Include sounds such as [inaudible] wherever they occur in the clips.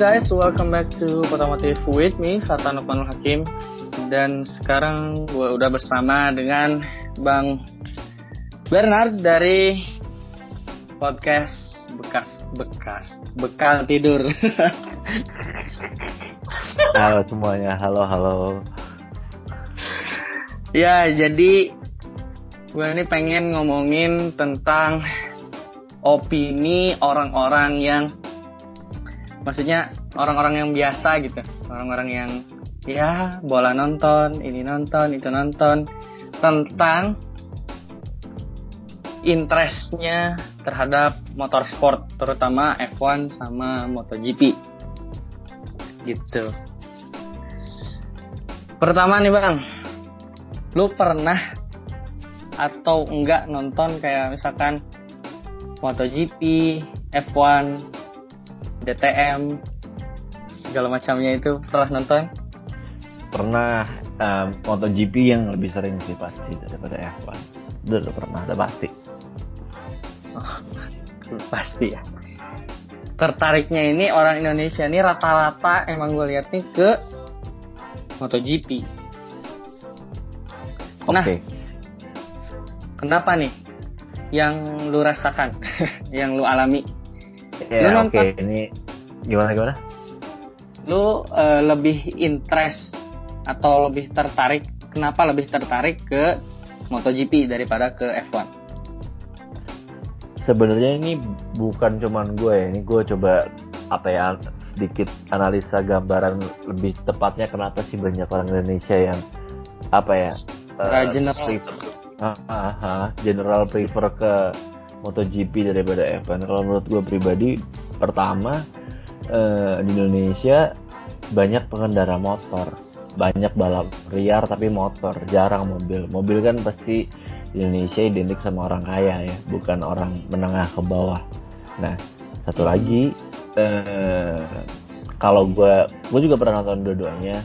guys, welcome back to Otomotif with me, Fatan Nukmanul Hakim. Dan sekarang gue udah bersama dengan Bang Bernard dari podcast bekas bekas bekal tidur. [laughs] halo semuanya, halo halo. ya, jadi gue ini pengen ngomongin tentang opini orang-orang yang maksudnya orang-orang yang biasa gitu. Orang-orang yang ya bola nonton ini nonton itu nonton. Tentang interestnya terhadap motorsport terutama F1 sama MotoGP. Gitu. Pertama nih bang. Lu pernah atau enggak nonton kayak misalkan MotoGP, F1, DTM, segala macamnya itu pernah nonton? Pernah um, MotoGP yang lebih sering sih pasti daripada F1. Udah, pernah, ada pasti. Oh, [laughs] pasti ya. Tertariknya ini orang Indonesia ini rata-rata emang gue lihat nih ke MotoGP. Oke. Nah, kenapa nih yang lu rasakan, [laughs] yang lu alami. Ya, oke, okay. ini gimana gimana? Lu uh, lebih interest atau lebih tertarik, kenapa lebih tertarik ke MotoGP daripada ke F1? Sebenarnya ini bukan cuman gue ya, ini gue coba apa ya sedikit analisa gambaran lebih tepatnya kenapa sih banyak orang Indonesia yang apa ya uh, general Aha, general prefer ke MotoGP daripada F1. Kalau menurut gue pribadi, pertama eh, di Indonesia banyak pengendara motor, banyak balap liar tapi motor, jarang mobil. Mobil kan pasti Indonesia identik sama orang kaya ya, bukan orang menengah ke bawah. Nah, satu lagi, eh, kalau gue, gue juga pernah nonton dua-duanya.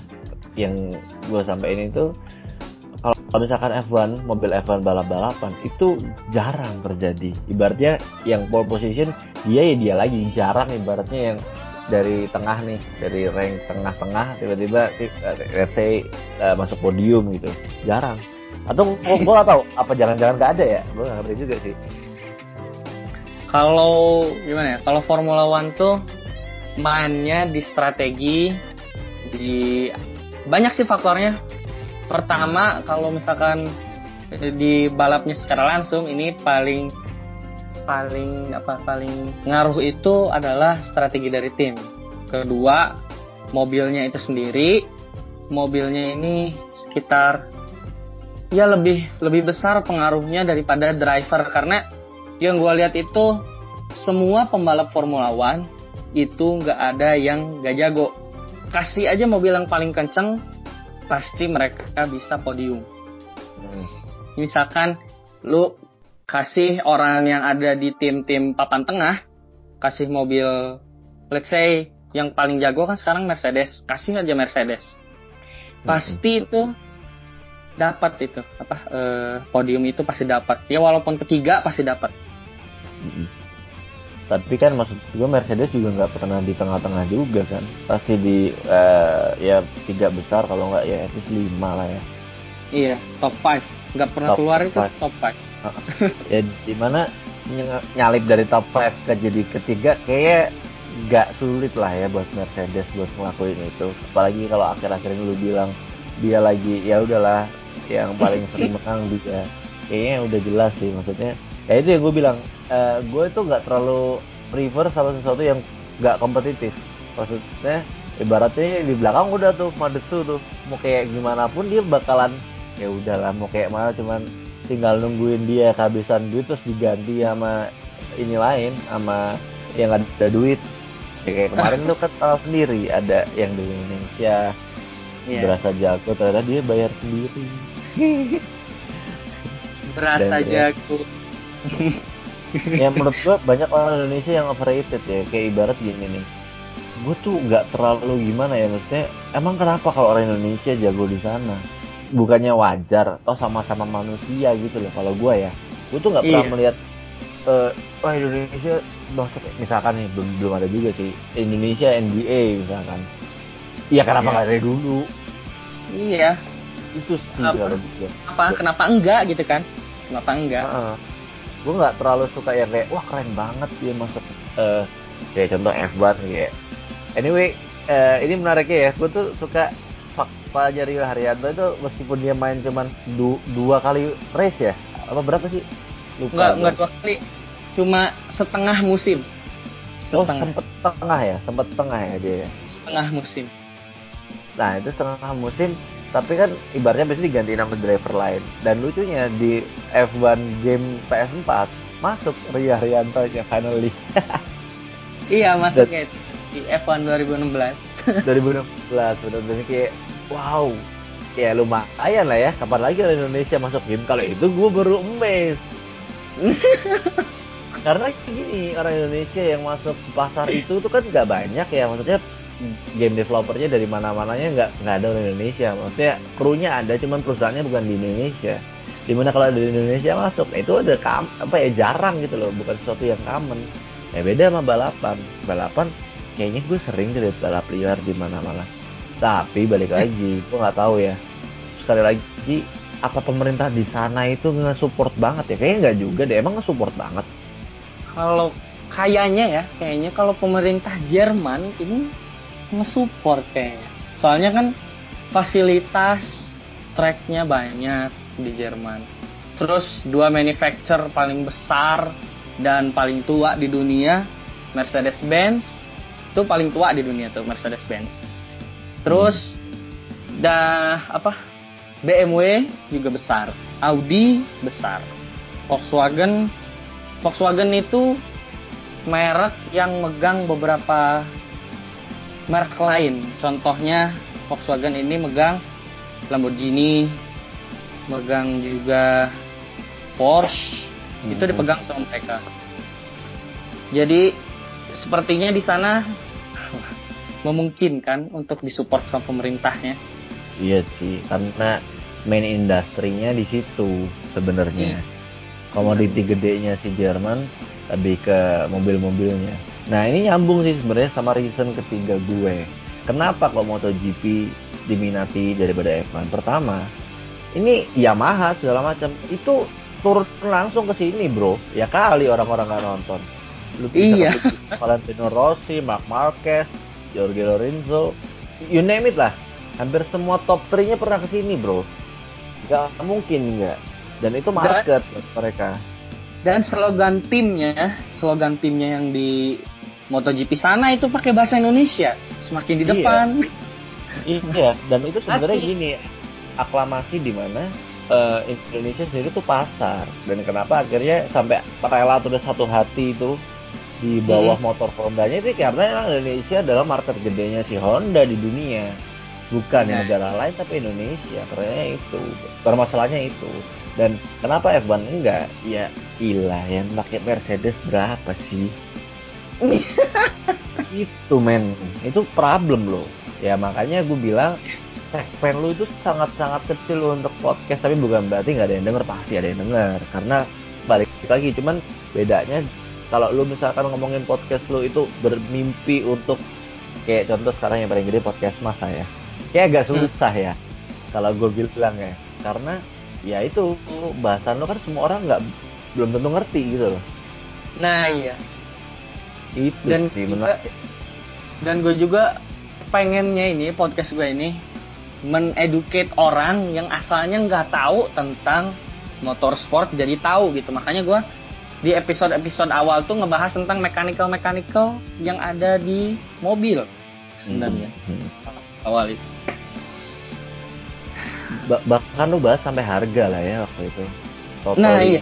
Yang gue sampaikan itu kalau misalkan F1 mobil F1 balap-balapan itu jarang terjadi. Ibaratnya yang pole position dia ya dia lagi jarang ibaratnya yang dari tengah nih dari rank tengah-tengah tiba-tiba let's say uh, masuk podium gitu. Jarang. Atau gue gak tahu apa jangan-jangan gak ada ya? Gue gak ngerti juga sih. Kalau gimana ya? Kalau Formula One tuh mainnya di strategi di banyak sih faktornya pertama kalau misalkan di balapnya secara langsung ini paling paling apa paling ngaruh itu adalah strategi dari tim. Kedua, mobilnya itu sendiri, mobilnya ini sekitar ya lebih lebih besar pengaruhnya daripada driver karena yang gue lihat itu semua pembalap Formula One itu nggak ada yang gak jago. Kasih aja mobil yang paling kenceng, pasti mereka bisa podium. Hmm. Misalkan lu kasih orang yang ada di tim-tim papan tengah kasih mobil let's say yang paling jago kan sekarang Mercedes, kasih aja Mercedes. Pasti hmm. itu dapat itu apa eh, podium itu pasti dapat. Ya walaupun ketiga pasti dapat. Hmm tapi kan maksud gue Mercedes juga nggak pernah di tengah-tengah juga kan. Pasti di uh, ya tiga besar kalau nggak ya itu lima lah ya. Iya top five. Nggak pernah top keluar itu top five. [laughs] Ya di mana nyalip dari top five ke jadi ketiga kayak nggak sulit lah ya buat Mercedes buat ngelakuin itu. Apalagi kalau akhir-akhir ini lu bilang dia lagi ya udahlah yang paling sering [laughs] menang juga kayaknya udah jelas sih maksudnya ya itu yang gue bilang. Uh, gue itu nggak terlalu prefer sama sesuatu yang nggak kompetitif. Maksudnya ibaratnya di belakang udah tuh Madesu tuh mau kayak gimana pun dia bakalan ya udahlah mau kayak mana cuman tinggal nungguin dia kehabisan duit terus diganti sama ini lain sama yang ada duit. Ya, kayak kemarin tuh kan tahu sendiri ada yang di Indonesia. Yeah. berasa jago ternyata dia bayar sendiri. Berasa jago ya [laughs] menurut gua banyak orang Indonesia yang overrated ya. Kayak ibarat gini nih. Gue tuh nggak terlalu gimana ya maksudnya emang kenapa kalau orang Indonesia jago di sana? Bukannya wajar atau sama-sama manusia gitu loh kalau gue ya. Gue tuh nggak pernah iya. melihat uh, wah Indonesia masuk misalkan nih belum belum ada juga sih Indonesia NBA misalkan. Iya kenapa nggak dari dulu? Iya. Itu sih apa, apa? Kenapa enggak gitu kan? Kenapa enggak? Uh, gue nggak terlalu suka yang kayak wah keren banget dia masuk. Uh, kayak contoh F1 kayak anyway uh, ini menariknya ya gue tuh suka Pak Rio Haryanto itu meskipun dia main cuman du dua kali race ya apa berapa sih? Lupa nggak nggak dua kali cuma setengah musim. Oh, setengah. oh sempet setengah ya sempet setengah ya dia ya? setengah musim. Nah itu setengah musim tapi kan ibaratnya biasanya diganti nama driver lain. Dan lucunya di F1 game PS4 masuk Rio Haryanto nya finally. [laughs] Iya masuk ya di F1 2016 2016 benar-benar kayak wow. Ya lumayan lah ya. Kapan lagi orang Indonesia masuk game? Kalau itu gue baru emes [laughs] karena gini orang Indonesia yang masuk pasar itu tuh kan nggak banyak ya. Maksudnya game developernya dari mana-mananya nggak nggak ada orang Indonesia. Maksudnya krunya ada cuman perusahaannya bukan di Indonesia. Di mana kalau di Indonesia masuk. Itu ada kam apa ya jarang gitu loh. Bukan sesuatu yang common. Ya beda sama balapan. Balapan kayaknya gue sering lihat balap liar di mana-mana. Tapi balik lagi gue nggak tahu ya. Sekali lagi apa pemerintah di sana itu nge-support banget ya? Kayaknya nggak juga deh. Emang nge-support banget? Kalau kayaknya ya kayaknya kalau pemerintah Jerman ini nge-support kayaknya. Soalnya kan fasilitas tracknya banyak di Jerman. Terus dua manufacturer paling besar dan paling tua di dunia Mercedes-Benz itu paling tua di dunia tuh Mercedes-Benz. Terus dah apa? BMW juga besar, Audi besar, Volkswagen. Volkswagen itu merek yang megang beberapa merek lain. Contohnya Volkswagen ini megang Lamborghini, megang juga Porsche, hmm. itu dipegang sama mereka. Jadi sepertinya di sana [laughs] memungkinkan untuk disupport sama pemerintahnya. Iya sih, karena main industrinya di situ sebenarnya. Hmm. Komoditi gedenya si Jerman lebih ke mobil-mobilnya. Nah ini nyambung sih sebenarnya sama reason ketiga gue. Kenapa kok MotoGP diminati daripada F1? Pertama, ini Yamaha segala macam itu turun langsung ke sini bro. Ya kali orang-orang nggak nonton. Lu iya. Valentino Rossi, Mark Marquez, Jorge Lorenzo, you name it lah. Hampir semua top 3-nya pernah ke sini, Bro. Gak mungkin enggak. Dan itu market dan, mereka. Dan slogan timnya, slogan timnya yang di MotoGP sana itu pakai bahasa Indonesia, semakin di iya. depan. Iya, iya. dan itu sebenarnya gini, aklamasi di mana uh, Indonesia sendiri tuh pasar dan kenapa akhirnya sampai rela udah satu hati itu di bawah hmm. motor Honda-nya itu karena Indonesia adalah market gedenya si Honda di dunia bukan nah. negara lain tapi Indonesia karena itu permasalahannya itu dan kenapa F1 enggak ya ilah yang pakai Mercedes berapa sih itu men. Itu problem loh ya makanya gue bilang segmen lu itu sangat-sangat kecil untuk podcast tapi bukan berarti nggak ada yang denger. Pasti ada yang denger. Karena balik lagi cuman bedanya kalau lu misalkan ngomongin podcast lu itu bermimpi untuk kayak contoh sekarang yang paling gede podcast masa ya. Kayak agak hmm. susah hmm. ya kalau gue bilang ya. Karena ya itu bahasan lu kan semua orang nggak belum tentu ngerti gitu loh. Nah iya itu dan sih juga, dan gue juga pengennya ini podcast gue ini meneducate orang yang asalnya nggak tahu tentang motorsport jadi tahu gitu makanya gue di episode-episode awal tuh ngebahas tentang mechanical-mechanical yang ada di mobil sebenarnya hmm. hmm. awal itu. Ba bahkan lu bahas sampai harga lah ya waktu itu. Total nah iya.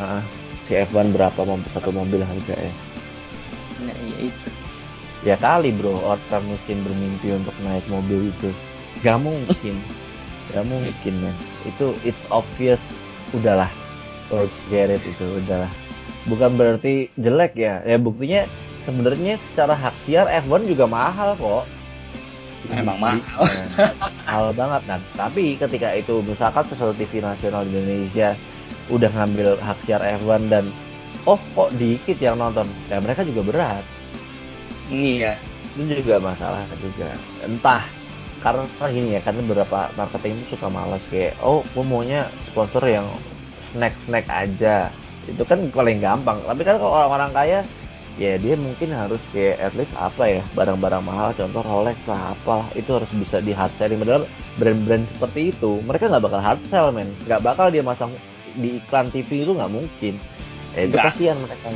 Uh, si F1 berapa satu mobil harga ya? Nah iya itu. Ya kali bro orang mungkin bermimpi untuk naik mobil itu. Gak mungkin. Gak mungkin men. Itu it's obvious. Udahlah forget it itu udah bukan berarti jelek ya ya buktinya sebenarnya secara hak siar F1 juga mahal kok emang mahal mahal banget kan tapi ketika itu misalkan sesuatu TV nasional di Indonesia udah ngambil hak siar F1 dan oh kok dikit yang nonton? Ya mereka juga berat. Iya. Itu juga masalah juga. Entah karena gini ya karena beberapa marketing itu suka malas kayak oh gue maunya sponsor yang snack snack aja. Itu kan paling gampang. Tapi kan kalau orang-orang kaya ya dia mungkin harus kayak at least apa ya barang-barang mahal contoh Rolex lah apa itu harus bisa di hard selling. Padahal brand-brand seperti itu mereka nggak bakal hard sell men. Nggak bakal dia masang di iklan TV itu nggak mungkin eh, itu kasihan mereka.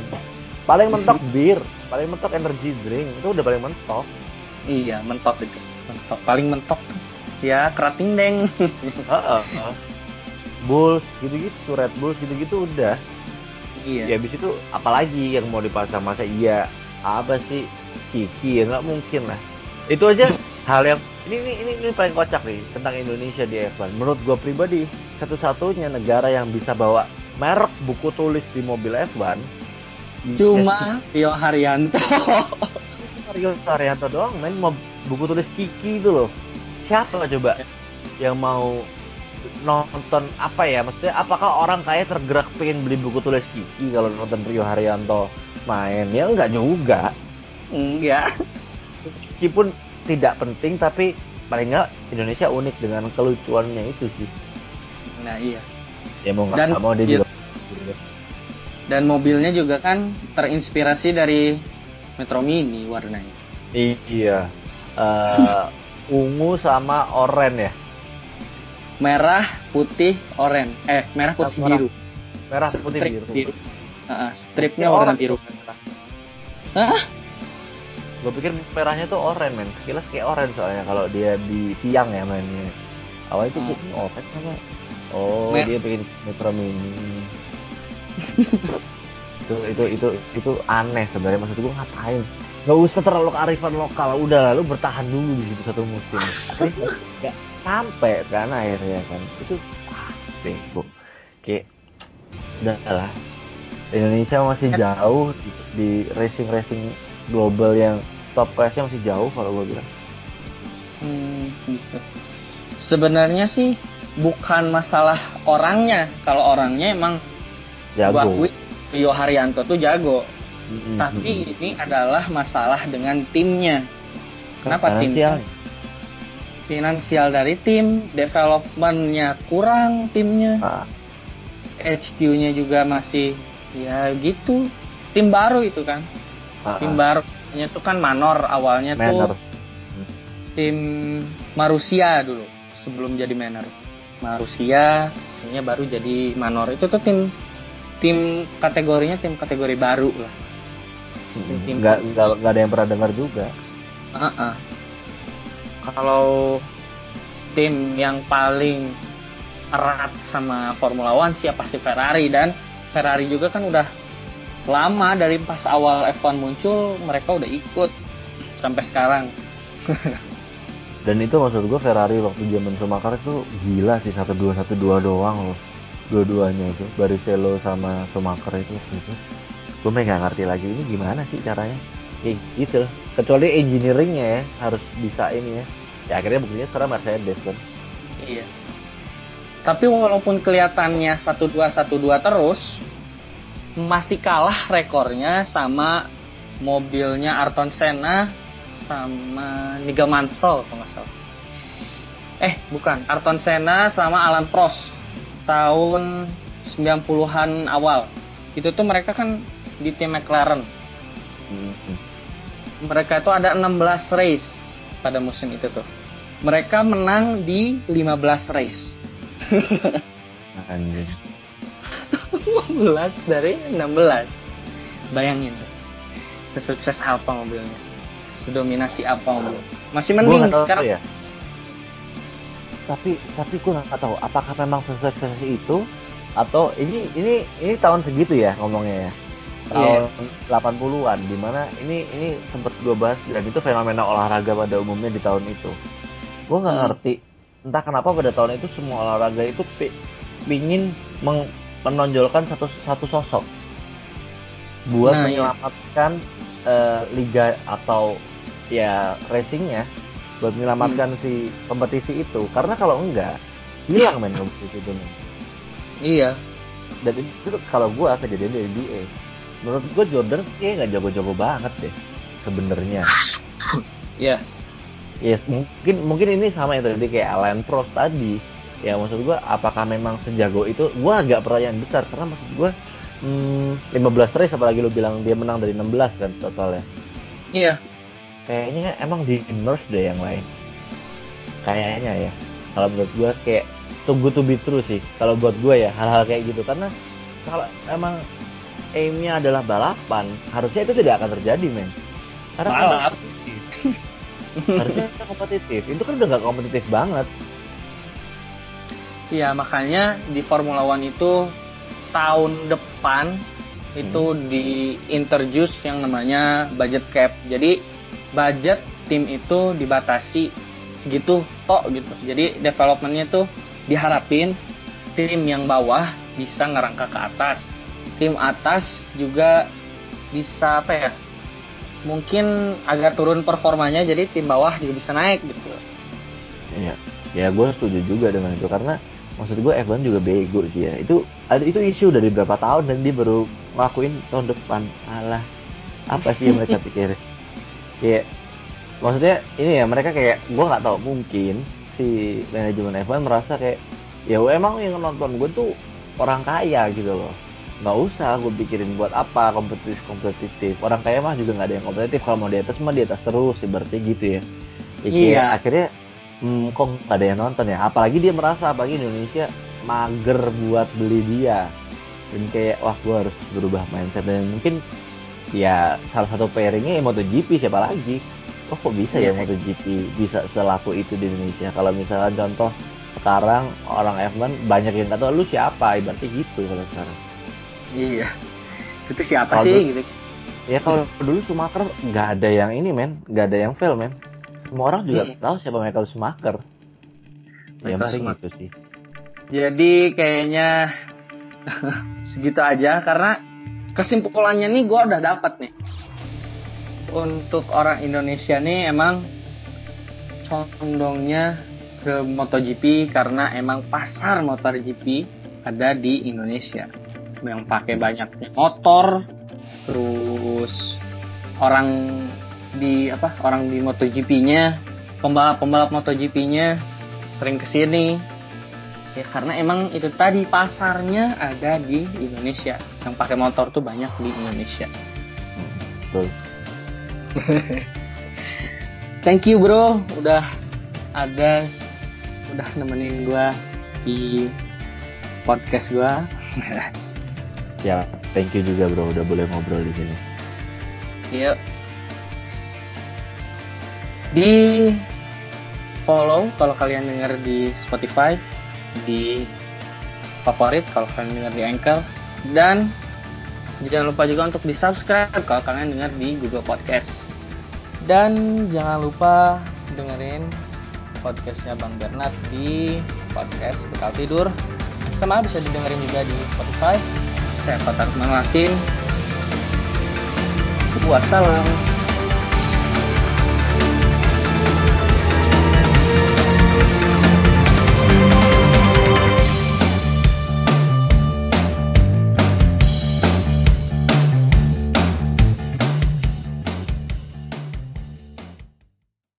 Paling mentok bir paling mentok energy drink itu udah paling mentok. Iya mentok itu. Mentok paling mentok. Ya kerating deng [laughs] Bulls gitu-gitu Red Bulls gitu-gitu udah. Iya. Ya habis itu apalagi yang mau dipasang masa iya? Apa sih? Kiki ya nggak mungkin lah. Itu aja [laughs] hal yang ini, ini ini ini paling kocak nih tentang Indonesia di F1 menurut gue pribadi satu-satunya negara yang bisa bawa merek buku tulis di mobil F1 cuma Rio Haryanto. Rio Haryanto doang main mau buku tulis Kiki itu loh. Siapa coba yang mau nonton apa ya? Maksudnya apakah orang kaya tergerak pengen beli buku tulis Kiki kalau nonton Rio Haryanto main? Ya enggak juga. Enggak. Meskipun tidak penting tapi paling enggak Indonesia unik dengan kelucuannya itu sih. Nah iya ya mau nggak mau dia juga dan mobilnya juga kan terinspirasi dari Metro Mini warnanya. Iya. Uh, ungu sama oranye ya? Merah putih oranye. Eh merah putih merah. biru. Merah putih Strip biru, biru. Uh, stripnya warna biru. Hah? gue pikir merahnya tuh oranye men. Sekilas kayak oranye soalnya kalau dia di siang ya mainnya. Awalnya tuh hmm. oranye sama oh Mer dia bikin Metro Mini itu itu itu itu aneh sebenarnya. Maksud gue ngapain? Nggak usah terlalu kearifan lokal. Udah lalu bertahan dulu di situ satu musim. Nggak sampai kan akhirnya kan. Itu ah bego. Kayak udah lah. Indonesia masih jauh di, di racing racing global yang top classnya masih jauh kalau gue bilang. Hmm, gitu. Sebenarnya sih bukan masalah orangnya. Kalau orangnya emang jago. Rio Haryanto tuh jago. Mm-hmm. tapi ini adalah masalah dengan timnya. Kenapa timnya finansial. Dari tim developmentnya kurang timnya. Ah. HQ-nya juga masih ya gitu. Tim baru itu kan. Ah. tim barunya tuh kan Manor awalnya Manor. tuh tim Marusia dulu sebelum jadi Manor Marusia sehingga baru jadi Manor. Itu tuh tim tim kategorinya tim kategori baru lah. Tim, tim nggak, nggak nggak ada yang pernah dengar juga. Uh -uh. kalau tim yang paling erat sama Formula One siapa sih? Ferrari. Dan Ferrari juga kan udah lama dari pas awal F1 muncul mereka udah ikut sampai sekarang [laughs] dan itu maksud gue Ferrari waktu zaman Schumacher itu gila sih satu dua satu dua doang loh. Dua-duanya itu Barrichello sama Schumacher itu itu gue nggak ngerti lagi ini gimana sih caranya? Kayak gitu kecuali engineeringnya ya harus bisa ini ya. Ya akhirnya buktinya sekarang Mercedes kan. Iya. Tapi walaupun kelihatannya satu dua satu dua terus masih kalah rekornya sama mobilnya Arton Senna sama Nigel Mansell kalau nggak salah. Eh, bukan. Arton Senna sama Alan Prost tahun 90-an awal. Itu tuh mereka kan di tim McLaren. Mm-hmm. Mereka itu ada 16 race pada musim itu tuh. Mereka menang di 15 race. [laughs] Anjir. [laughs] 15 dari 16. Bayangin deh. Sesukses apa mobilnya sedominasi apa om masih mending sekarang ya tapi tapi gue nggak tahu apakah memang sukses itu atau ini ini ini tahun segitu ya ngomongnya ya tahun yeah. 80-an di mana ini ini sempat gue bahas dan itu fenomena olahraga pada umumnya di tahun itu gue nggak hmm. ngerti entah kenapa pada tahun itu semua olahraga itu pingin menonjolkan satu satu sosok buat nah, iya. menyelamatkan iya. Uh, liga atau ya racingnya buat menyelamatkan hmm. si kompetisi itu. Karena kalau enggak hilang main kompetisi itu men. iya. Dan itu kalau gua kejadian di NBA menurut gue Jordan kayak nggak jago-jago banget deh sebenarnya. [coughs] Iya. ya mungkin mungkin ini sama yang tadi kayak Alan Prost tadi. Ya maksud gue apakah memang sejago itu? Gue agak pertanyaan besar karena maksud gue hmm, 15 race apalagi lo bilang dia menang dari 16 kan totalnya. Iya. kayaknya emang di nerf deh yang lain. Kayaknya ya. Kalau menurut gue kayak tunggu to be true sih. Kalau buat gue ya hal-hal kayak gitu. Karena kalau emang aimnya adalah balapan harusnya itu tidak akan terjadi men. Karena kan Balap. harusnya kita kompetitif. Itu kan udah nggak kompetitif banget. Iya, makanya di Formula One itu tahun depan itu di introduce yang namanya budget cap. Jadi budget tim itu dibatasi segitu tok gitu. Jadi developmentnya tuh diharapin tim yang bawah bisa ngerangkak ke atas. Tim atas juga bisa apa ya? Mungkin agak turun performanya jadi tim bawah juga bisa naik gitu. Iya, ya gue setuju juga dengan itu karena maksud gue F1 juga bego sih ya. Itu ada itu isu dari berapa tahun dan dia baru ngelakuin tahun depan. Alah, apa sih yang mereka pikirin? [laughs] Kayak maksudnya ini ya mereka kayak gue nggak tahu mungkin si manajemen F1 merasa kayak ya emang yang nonton gue tuh orang kaya gitu loh nggak usah gue pikirin buat apa kompetitif kompetitif orang kaya mah juga nggak ada yang kompetitif kalau mau di atas mah di atas terus ibaratnya gitu ya Ya, kayak Iya. akhirnya hmm, kok nggak ada yang nonton ya? Apalagi dia merasa apalagi Indonesia mager buat beli dia. Dan kayak wah gue harus berubah mindset. Dan mungkin ya salah satu pairingnya ya MotoGP siapa lagi? Oh kok bisa ya Iya. MotoGP bisa selaku itu di Indonesia? Kalau misalnya contoh sekarang orang F1 banyak yang nggak tahu lu siapa? Ibaratnya gitu kalau sekarang. Iya. Itu siapa Kalau sih dulu- gitu? ya kalau dulu Schumacher nggak ada yang ini men. Nggak ada yang fail men semua orang juga Hmm. tahu siapa Michael Schumacher ya Michael paling Schumacher. gitu sih Jadi kayaknya [laughs] segitu aja karena kesimpulannya nih gue udah dapat nih. Untuk orang Indonesia nih emang condongnya ke MotoGP karena emang pasar MotoGP ada di Indonesia. Yang pakai banyak motor, terus orang di apa orang di MotoGP-nya, pembalap-pembalap MotoGP-nya sering ke sini ya karena emang itu tadi pasarnya ada di Indonesia. Yang pakai motor tuh banyak di Indonesia. Betul. [laughs] Thank you bro. Udah ada udah nemenin gua di podcast gua. [laughs] Ya thank you juga bro. Udah boleh ngobrol di sini. Yuk di follow kalau kalian dengar di Spotify di favorit kalau kalian dengar di Anchor. Dan jangan lupa juga untuk di subscribe kalau kalian dengar di Google Podcast. Dan jangan lupa dengerin podcastnya Bang Bernard di podcast Bekal Tidur. Sama bisa didengerin juga di Spotify. Saya Fatar Malakin Wassalam